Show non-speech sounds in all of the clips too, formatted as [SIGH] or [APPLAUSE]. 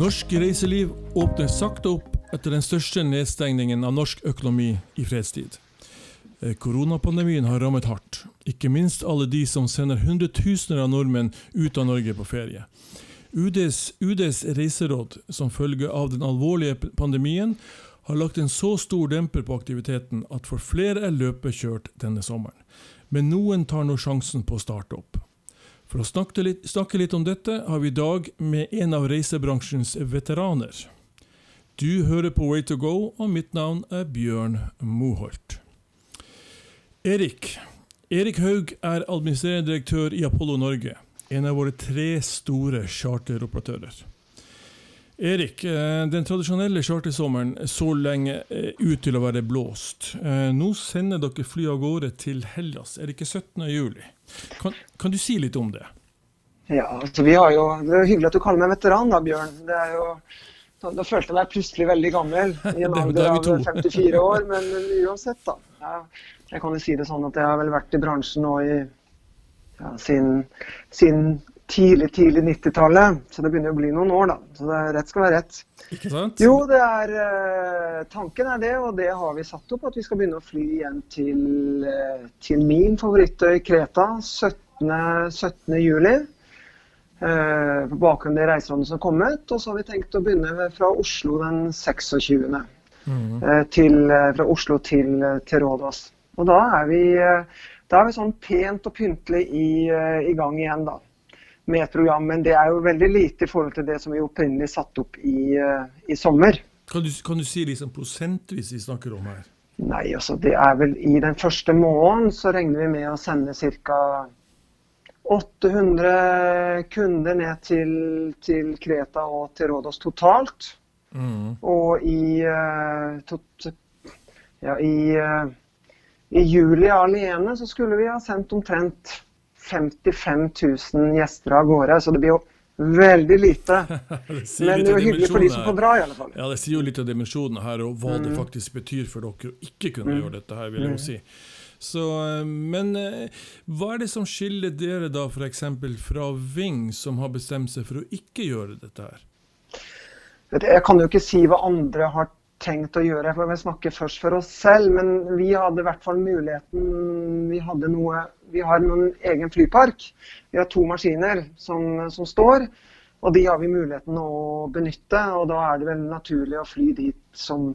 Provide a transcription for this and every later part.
Norsk reiseliv åpner sakte opp etter den største nedstengningen av norsk økonomi i fredstid. Eh, Koronapandemien har rammet hardt, ikke minst alle de som sender hundretusener av nordmenn ut av Norge på ferie. UDs, UDs reiseråd, som følge av den alvorlige pandemien, har lagt en så stor demper på aktiviteten at for flere er løpet kjørt denne sommeren. Men noen tar nå sjansen på å starte opp. For å snakke litt, snakke litt om dette har vi i dag med en av reisebransjens veteraner. Du hører på Way to go, og mitt navn er Bjørn Moholt. Erik. Erik Haug er administrerende direktør i Apollo Norge, en av våre tre store charteroperatører. Erik, eh, den tradisjonelle chartersommeren så lenge eh, ut til å være blåst. Eh, Nå sender dere fly av gårde til Hellas, er det ikke 17. juli? Kan, kan du si litt om det? Ja, altså vi har jo, Det er hyggelig at du kaller meg veteran, da, Bjørn. Det er jo, da, da følte jeg meg plutselig veldig gammel i en [LAUGHS] alder er av 54 [LAUGHS] år. Men uansett, da. Jeg, jeg kan jo si det sånn at jeg har vel vært i bransjen nå i ja, siden, siden tidlig, tidlig 90-tallet. Så det begynner å bli noen år, da. Så det, rett skal være rett. Ikke sant? Jo, det er eh, Tanken er det, og det har vi satt opp. At vi skal begynne å fly igjen til, eh, til min favorittøy Kreta 17. 17. juli. Eh, på bakgrunn av de reiserådene som er kommet. Og så har vi tenkt å begynne fra Oslo den 26. Mhm. eh, til, fra Oslo til, til Rådås. Og da er vi, da er vi sånn pent og pyntelig i, i gang igjen, da. Med et program. Men det er jo veldig lite i forhold til det som vi opprinnelig satte opp i, eh, i sommer. Kan du, kan du si liksom prosentvis vi snakker om her? Nei, altså det er vel i den første måneden så regner vi med å sende ca. 800 kunder ned til, til Kreta og til Rådås totalt. Mm. Og i, eh, tot, ja, i, eh, i juli alene så skulle vi ha sendt omtrent 55 000 gjester av gårde. Så det blir jo veldig lite. [LAUGHS] det Men det er jo hyggelig for de som får bra, dra, i alle fall. Ja, det sier jo litt av dimensjonen her, og hva Mm. det faktisk betyr for dere å ikke kunne gjøre dette her, vil jeg jo si. Så, eh, men eh, hva er det som skiller dere da f.eks. fra Ving, som har bestemt seg for å ikke gjøre dette her? Jeg kan jo ikke si hva andre har tenkt å gjøre, for vi snakker først for oss selv. Men vi hadde i hvert fall muligheten Vi hadde noe Vi har noen egen flypark. Vi har to maskiner som, som står. Og de har vi muligheten å benytte. Og da er det vel naturlig å fly dit som,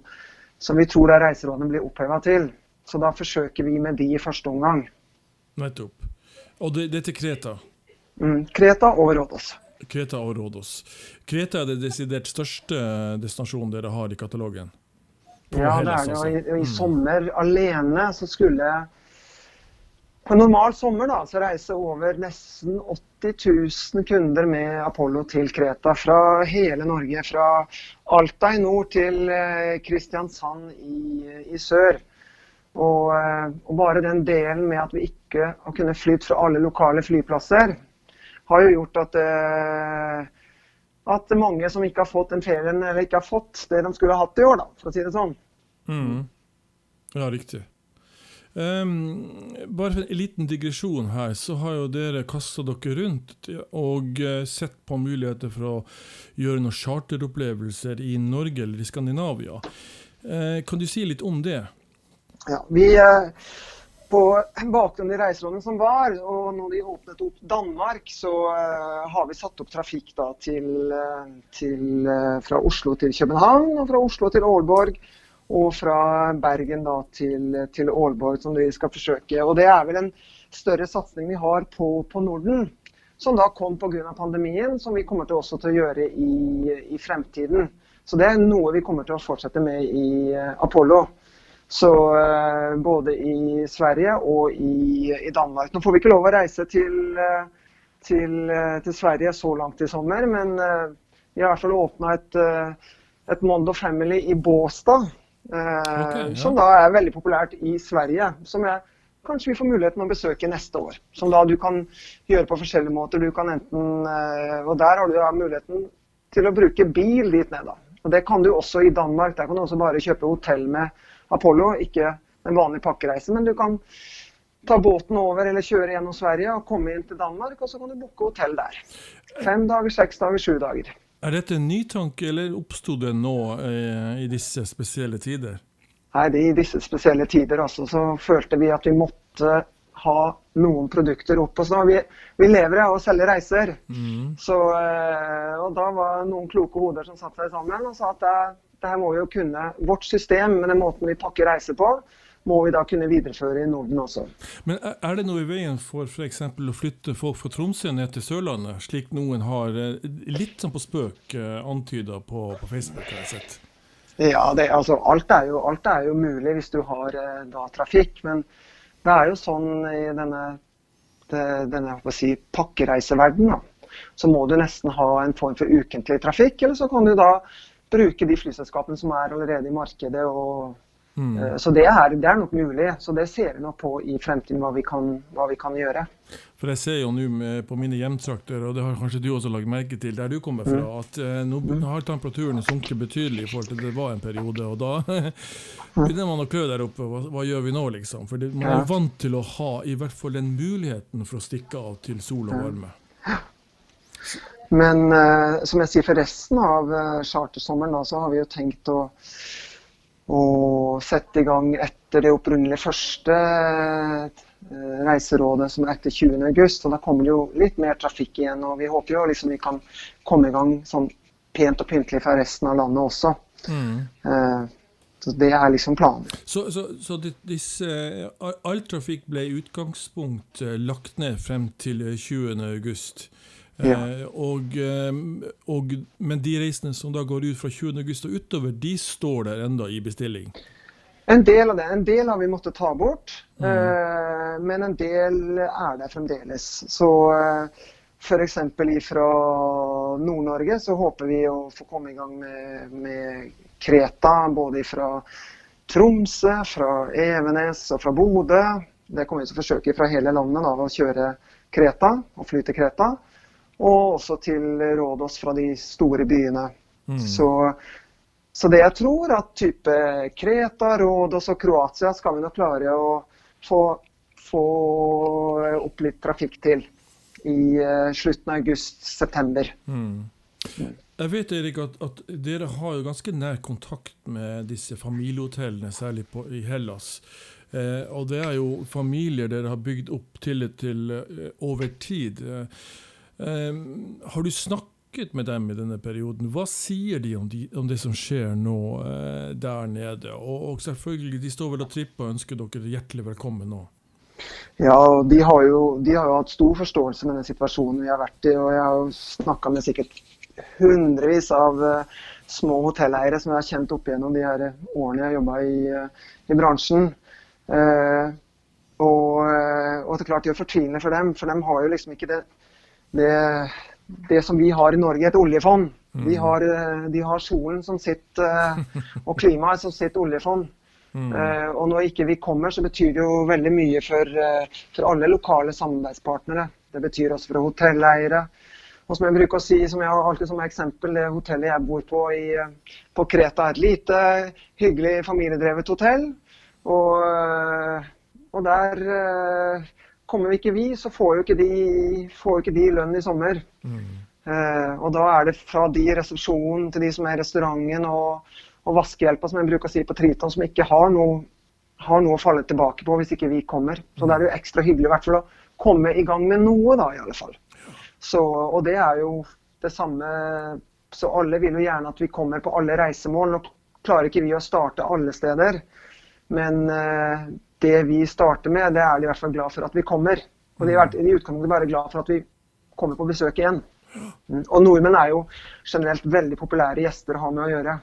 som vi tror da reiserådene blir oppheva til. Så da forsøker vi med de i første omgang. Nettopp. Og det, det er til Kreta. Mm, Kreta og Rådås. Kreta og Rodos. Kreta er det desidert største destinasjonen dere har i katalogen. På Ja, det er det. altså. Og i, i Mm. sommer alene så skulle På en normal sommer da, så reiser over nesten 80 000 kunder med Apollo til Kreta. Fra hele Norge. Fra Alta i nord til eh, Kristiansand i, i sør. Og, eh, og bare den delen med at vi ikke har kunnet flytte fra alle lokale flyplasser, har jo gjort at det at mange som ikke har fått den ferien, eller ikke har fått det de skulle ha hatt i år, da, for å si det sånn. Mm. Ja, riktig. Um, bare for en liten digresjon her, så har jo dere kasta dere rundt og eh, sett på muligheter for å gjøre noen charteropplevelser i Norge eller i Skandinavia. Uh, kan du si litt om det? Ja, vi, eh, på bakgrunn de reiserådene som var, og når de åpnet opp Danmark, så eh, har vi satt opp trafikk da, til, eh, til, eh, fra Oslo til København, og fra Oslo til Aalborg, og fra Bergen da, til, til Aalborg, som vi skal forsøke. Og Det er vel en større satsing vi har på, på Norden, som da kom pga. pandemien, som vi kommer til også til å gjøre i, i fremtiden. Så det er noe vi kommer til å fortsette med i Apollo. Så eh, både i Sverige og i, i Danmark. Nå får vi ikke lov å reise til, eh, til, eh, til Sverige så langt i sommer, men vi har i hvert fall åpna et, et Mondo Family i Båstad. eh, Ok, ja. Som da er veldig populært i Sverige. Som jeg kanskje vi får muligheten å besøke neste år. Som da du kan gjøre på forskjellige måter. Du kan enten, og der har du da muligheten til å bruke bil dit ned. da. Og Det kan du også i Danmark. Der kan du også bare kjøpe hotell med Apollo, ikke en vanlig pakkereise. Men du kan ta båten over eller kjøre gjennom Sverige og komme inn til Danmark, og så kan du booke hotell der. Fem dager, seks dager, sju dager. Er dette en ny tanke, eller oppsto det nå eh, i disse spesielle tider? Nei, det, I disse spesielle tider altså, så følte vi at vi måtte ha noen produkter opp stå. Vi, vi lever av å selge reiser. Mm. Så, eh, og da var det noen kloke hoder som satte seg sammen og sa at det, det her må vi jo kunne. Vårt system med den måten vi pakker reiser på, må vi da kunne videreføre i Norden også. Men Er det noe i veien for f.eks. å flytte folk fra Tromsø ned til Sørlandet, slik noen har eh, litt sånn på spøk eh, antyda på, på, Facebook? har jeg sett? Ja, det, altså, alt, er jo, alt, er jo, mulig hvis du har eh, da, trafikk. Men det er jo sånn i denne, denne si, pakkereiseverdenen, så må du nesten ha en form for ukentlig trafikk. Eller så kan du da bruke de flyselskapene som er allerede i markedet og Mm. Eh, så det er, det er, nok mulig. Så det ser vi nok på i fremtiden, hva vi kan, hva vi kan gjøre. For Jeg ser jo nå på mine hjemtrakter, og det har kanskje du også lagt merke til der du kommer fra, mm. at eh, nå mm. har temperaturen sunket betydelig i forhold til det var en periode. og Da [LAUGHS] begynner man å klø der oppe. Hva, hva gjør vi nå, liksom? For man er vant til å ha i hvert fall den muligheten for å stikke av til sol og varme. Men uh, som jeg sier, for resten av uh, chartersommeren da, så har vi jo tenkt å å sette i gang etter det opprinnelige første eh, reiserådet, som er etter 20.8. Da kommer det jo litt mer trafikk igjen. og Vi håper jo liksom vi kan komme i gang sånn pent og pyntelig fra resten av landet også. Mm. Eh, så Det er liksom planen. Så, så, så disse, all trafikk ble i utgangspunkt eh, lagt ned frem til 20.8? Ja. Eh, og, eh, og, men de reisene som da går ut fra 20.8 og utover, de står der enda i bestilling? En del av det. En del har vi måttet ta bort, mm. eh, men en del er der fremdeles. Så eh, f.eks. fra Nord-Norge så håper vi å få komme i gang med, med Kreta. Både fra Tromsø, fra Evenes og fra Bodø. Det kommer vi til å forsøke fra hele landet da, å kjøre Kreta og fly til Kreta og også til Rådås fra de store byene. Mm. Så, så, det jeg tror, at type Kreta, Rådås og Kroatia skal vi nok klare å få, få opp litt trafikk til i uh, slutten av august-september. Mm. Jeg vet Erik, at, at, dere har jo ganske nær kontakt med disse familiehotellene, særlig på, i Hellas. Eh, og det er jo familier dere har bygd opp tillit til eh, over tid. Eh, Ehm, har du snakket med dem i denne perioden? Hva sier de om, de, om det som skjer nå eh, der nede? Og, og, selvfølgelig, de står vel og tripper og ønsker dere hjertelig velkommen nå. Ja, de har, jo, de har jo hatt stor forståelse med den situasjonen vi har vært i. og Jeg har snakka med sikkert hundrevis av uh, små hotelleiere som jeg har kjent opp gjennom de her årene jeg har jobba i, uh, i, bransjen. Uh, og, og, det er klart det gjør fortvilende for dem, for de har jo liksom ikke det det, det som vi har i Norge, et oljefond. Mm. De, har, eh, de, har, solen som sitt, eh, og klimaet som sitt oljefond. Mm. Uh, og når ikke vi kommer, så betyr det jo veldig mye for, uh, for alle lokale samarbeidspartnere. Det betyr også for hotelleiere. Og som jeg bruker å si, som jeg har alltid som eksempel, det hotellet jeg bor på i, på Kreta er et lite, hyggelig familiedrevet hotell. Og, og der Kommer vi ikke vi, så får jo ikke de, får ikke de lønn i sommer. Mm. Eh, og da er det fra de i resepsjonen til de som er i restauranten og, og vaskehjelpa, som jeg bruker å si på Triton, som ikke har noe, har noe, å falle tilbake på hvis ikke vi kommer. Så da er det jo ekstra hyggelig i hvert fall å komme i gang med noe, da i alle fall. Så, og det er jo det samme Så alle vil jo gjerne at vi kommer på alle reisemål. Nå klarer ikke vi å starte alle steder. Men eh, det vi starter med, det er de i hvert fall glad for at vi kommer. Og de er i utgangspunktet bare glad for at vi kommer på besøk igjen. Mm. Og nordmenn er jo generelt veldig populære gjester å ha med å gjøre.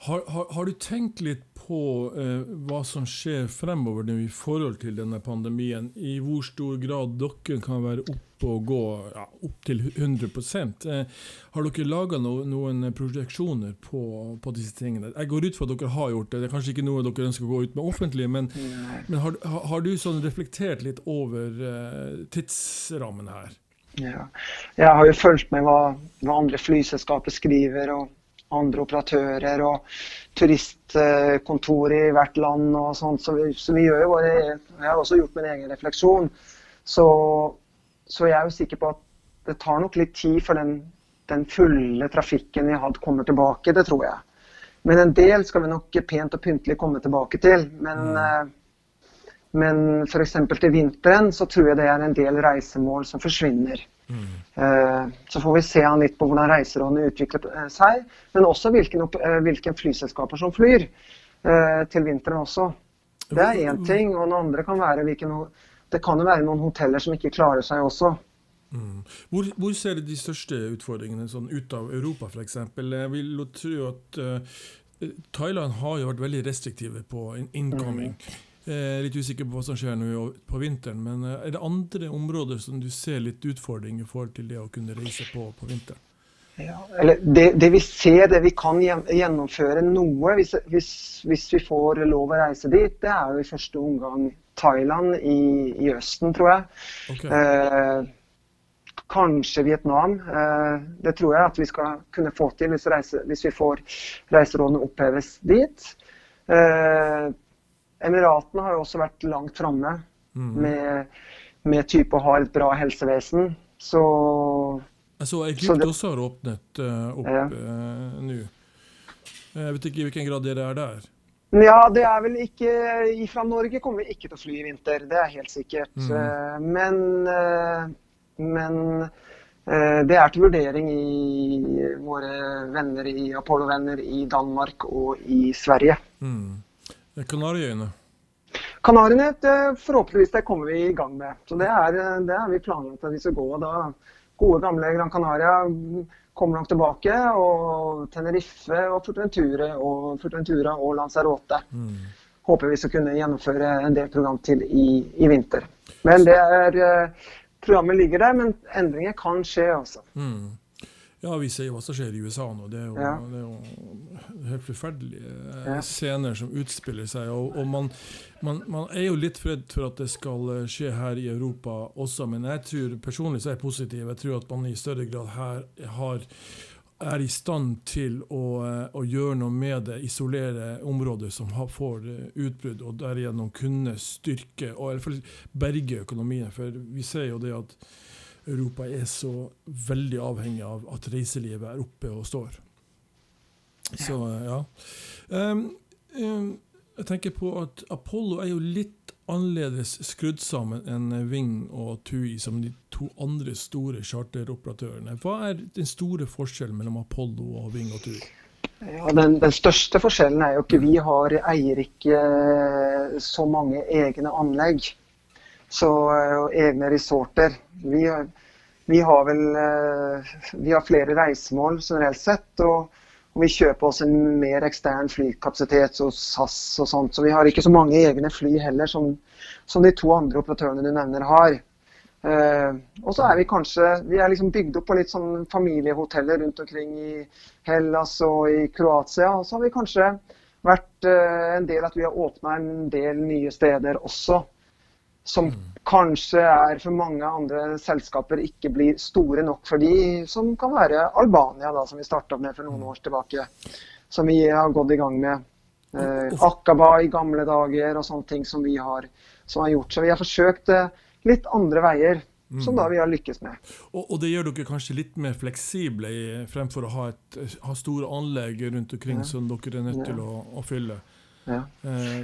Har, har, har, du tenkt litt på eh, hva som skjer fremover i forhold til denne pandemien? I hvor stor grad dere kan være oppe og gå ja, opp til 100 eh, Har dere laga no, noen projeksjoner på, på, disse tingene? Jeg går ut fra at dere har gjort det. Det er kanskje ikke noe dere ønsker å gå ut med offentlig, men, men har, har, du sånn reflektert litt over eh, tidsrammen her? Ja. Jeg har jo fulgt med hva, hva andre flyselskaper skriver. og andre operatører og turistkontor i hvert land og sånt. Så vi, så vi gjør jo våre Jeg har også gjort min egen refleksjon. Så, så, jeg er jo sikker på at det tar nok litt tid før den den fulle trafikken vi hadde, kommer tilbake. Det tror jeg. Men en del skal vi nok pent og pyntelig komme tilbake til. Men, mm. men f.eks. til vinteren så tror jeg det er en del reisemål som forsvinner. Mm. Så får vi se litt på hvordan reiserådene utvikler seg, men også hvilke, hvilke flyselskaper som flyr til vinteren også. Det er én ting, og den andre kan være hvilken Det kan jo være noen hoteller som ikke klarer seg også. Mm. Hvor, hvor, ser du de største utfordringene sånn ut av Europa f.eks.? Jeg vil tro at uh, Thailand har jo vært veldig restriktive på incoming. Mm. Jeg er litt usikker på hva som skjer nå på vinteren, men eh, er det andre områder som du ser litt utfordring i forhold til det å kunne reise på på vinteren? Ja, det, det, vi ser, det vi kan gjennomføre noe hvis, hvis, hvis, vi får lov å reise dit, det er jo i første omgang Thailand i, i Østen, tror jeg. Okay. Eh, Kanskje Vietnam. Eh, det tror jeg at vi skal kunne få til hvis, reise, hvis vi får reiserådene oppheves dit. Eh, Emiratene har jo også vært langt framme mm. med, med type å ha et bra helsevesen. Så så Egypt det, også har åpnet uh, opp ja. uh, nå. Jeg vet ikke i hvilken grad dere er der? Ja, det er vel ikke Fra Norge kommer vi ikke til å fly i vinter, det er helt sikkert. Mm. Uh, men men eh, det er til vurdering i våre venner i Apollo-venner i Danmark og i Sverige. Mm. Kanariøyene? Kanariøyene, forhåpentligvis det kommer vi i gang med. Så Det er, det er vi planlagt at vi skal gå. Da gode, gamle Gran Canaria kommer nok tilbake. Og Tenerife og Fortentura og, Fortentura og Lanzarote. Mm. Håper vi skal kunne gjennomføre en del program til i, i vinter. Men det er programmet ligger der, men endringer kan skje, altså. Mm. Ja, vi ser jo hva som skjer i USA nå. Det er jo, ja. det er jo helt forferdelige ja. scener som utspiller seg. Og, og man, man, man, er jo litt redd for at det skal skje her i Europa også, men jeg tror personlig så er jeg positiv. Jeg tror at man i større grad her har er i stand til å, eh, å, gjøre noe med det, isolere områder som har, får eh, utbrudd, og derigjennom kunne styrke og i hvert fall berge økonomien. For vi ser jo det at Europa er så veldig avhengig av at reiselivet er oppe og står. Så ja. Um, um, jeg tenker på at Apollo er jo litt annerledes skrudd sammen enn Ving og TUI som de to andre store charteroperatørene. Hva er den store forskjellen mellom Apollo og Ving og TUI? Ja, den, den, største forskjellen er jo ikke vi har eier ikke eh, så mange egne anlegg. Så, eh, og egne resorter. Vi, vi, har vel eh, vi har flere reisemål generelt sett. og og vi kjøper oss en mer ekstern flykapasitet hos SAS og sånt. Så vi har ikke så mange egne fly heller som, som de to andre operatørene du nevner har. Uh, og så er vi kanskje Vi er liksom bygd opp på litt sånn familiehoteller rundt omkring i Hellas og i Kroatia. Og så har vi kanskje vært uh, en del at vi har åpna en del nye steder også som mm. kanskje er for mange andre selskaper ikke blir store nok for de, som kan være Albania, da, som vi starta med for noen mm. år tilbake. Som vi har gått i gang med. Eh, Akaba i gamle dager og sånne ting som vi har, som har gjort. Så vi har forsøkt eh, litt andre veier. Som da mm. vi har lykkes med. Og, og, det gjør dere kanskje litt mer fleksible i, fremfor å ha, et, ha, store anlegg rundt omkring ja. som dere er nødt ja. til å, å fylle. Ja. Eh,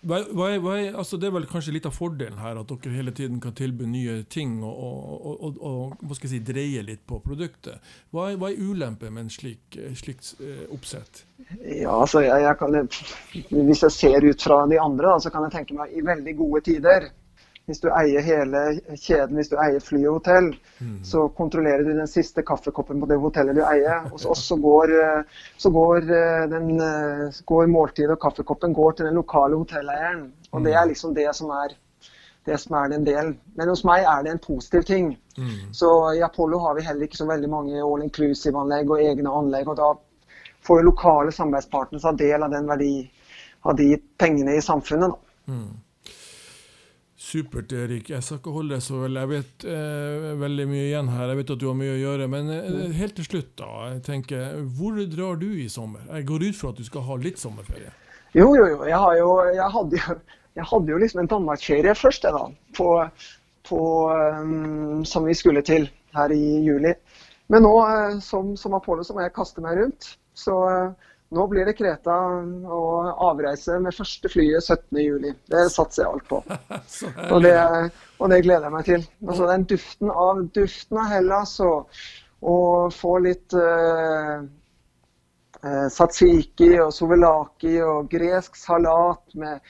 hva, hva er, hva er, altså det er vel kanskje litt av fordelen her, at dere hele tiden kan tilby nye ting og, og, og, og si, dreie litt på produktet. Hva er, hva er ulempen med en slik, slikt eh, oppsett? Ja, altså jeg, jeg kan, Hvis jeg ser ut fra de andre, da, så kan jeg tenke meg i veldig gode tider hvis du eier hele kjeden, hvis du eier fly og hotell, mm. så kontrollerer du den siste kaffekoppen på det hotellet du eier. Hos oss så, går, så går, eh, den, eh, går måltidet og kaffekoppen går til den lokale hotelleieren. Og det er mm. liksom det som er det som er en del. Men hos meg er det en positiv ting. Mm. Så i Apollo har vi heller ikke så veldig mange all inclusive-anlegg og egne anlegg. Og da får jo lokale samarbeidspartnere ta del av den verdi av de pengene i samfunnet. Mm. Supert, Erik. Jeg skal ikke holde så vel. Jeg vet eh, veldig mye igjen her. Jeg vet at du har mye å gjøre. Men eh, mm. helt til slutt, da. jeg tenker, Hvor drar du i sommer? Jeg går ut fra at du skal ha litt sommerferie? Jo, jo, jo. Jeg, jo, jeg, hadde, jo, jeg hadde, jo, liksom en danmarksferie først, jeg, da. På, på, um, som vi skulle til her i juli. Men nå som, som Apollo så må jeg kaste meg rundt. Så nå blir det Kreta og avreise med første flyet 17.7. Det satser jeg alt på. [LAUGHS] og, det, og, det, gleder jeg meg til. Altså, den duften av, duften av Hellas og, og få litt uh, uh, satsiki og sovelaki og gresk salat med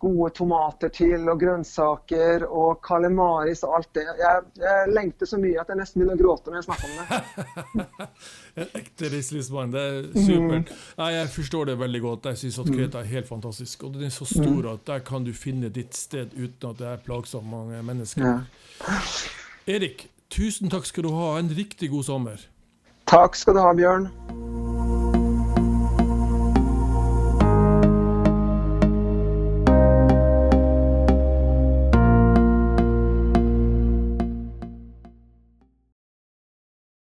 gode tomater til, og grønnsaker og kalemaris og alt det. Jeg, jeg, lengter så mye at jeg nesten begynner å gråte når jeg snakker om det. [LAUGHS] en ekte reiselivsmann, det er supert. Mm. Nei, jeg forstår det veldig godt. Jeg syns at Kreta er helt fantastisk. Og den er så stor mm. at der kan du finne ditt sted uten at det er plagsomt mange mennesker. Ja. Erik, tusen takk skal du ha. En riktig god sommer. Takk skal du ha, Bjørn.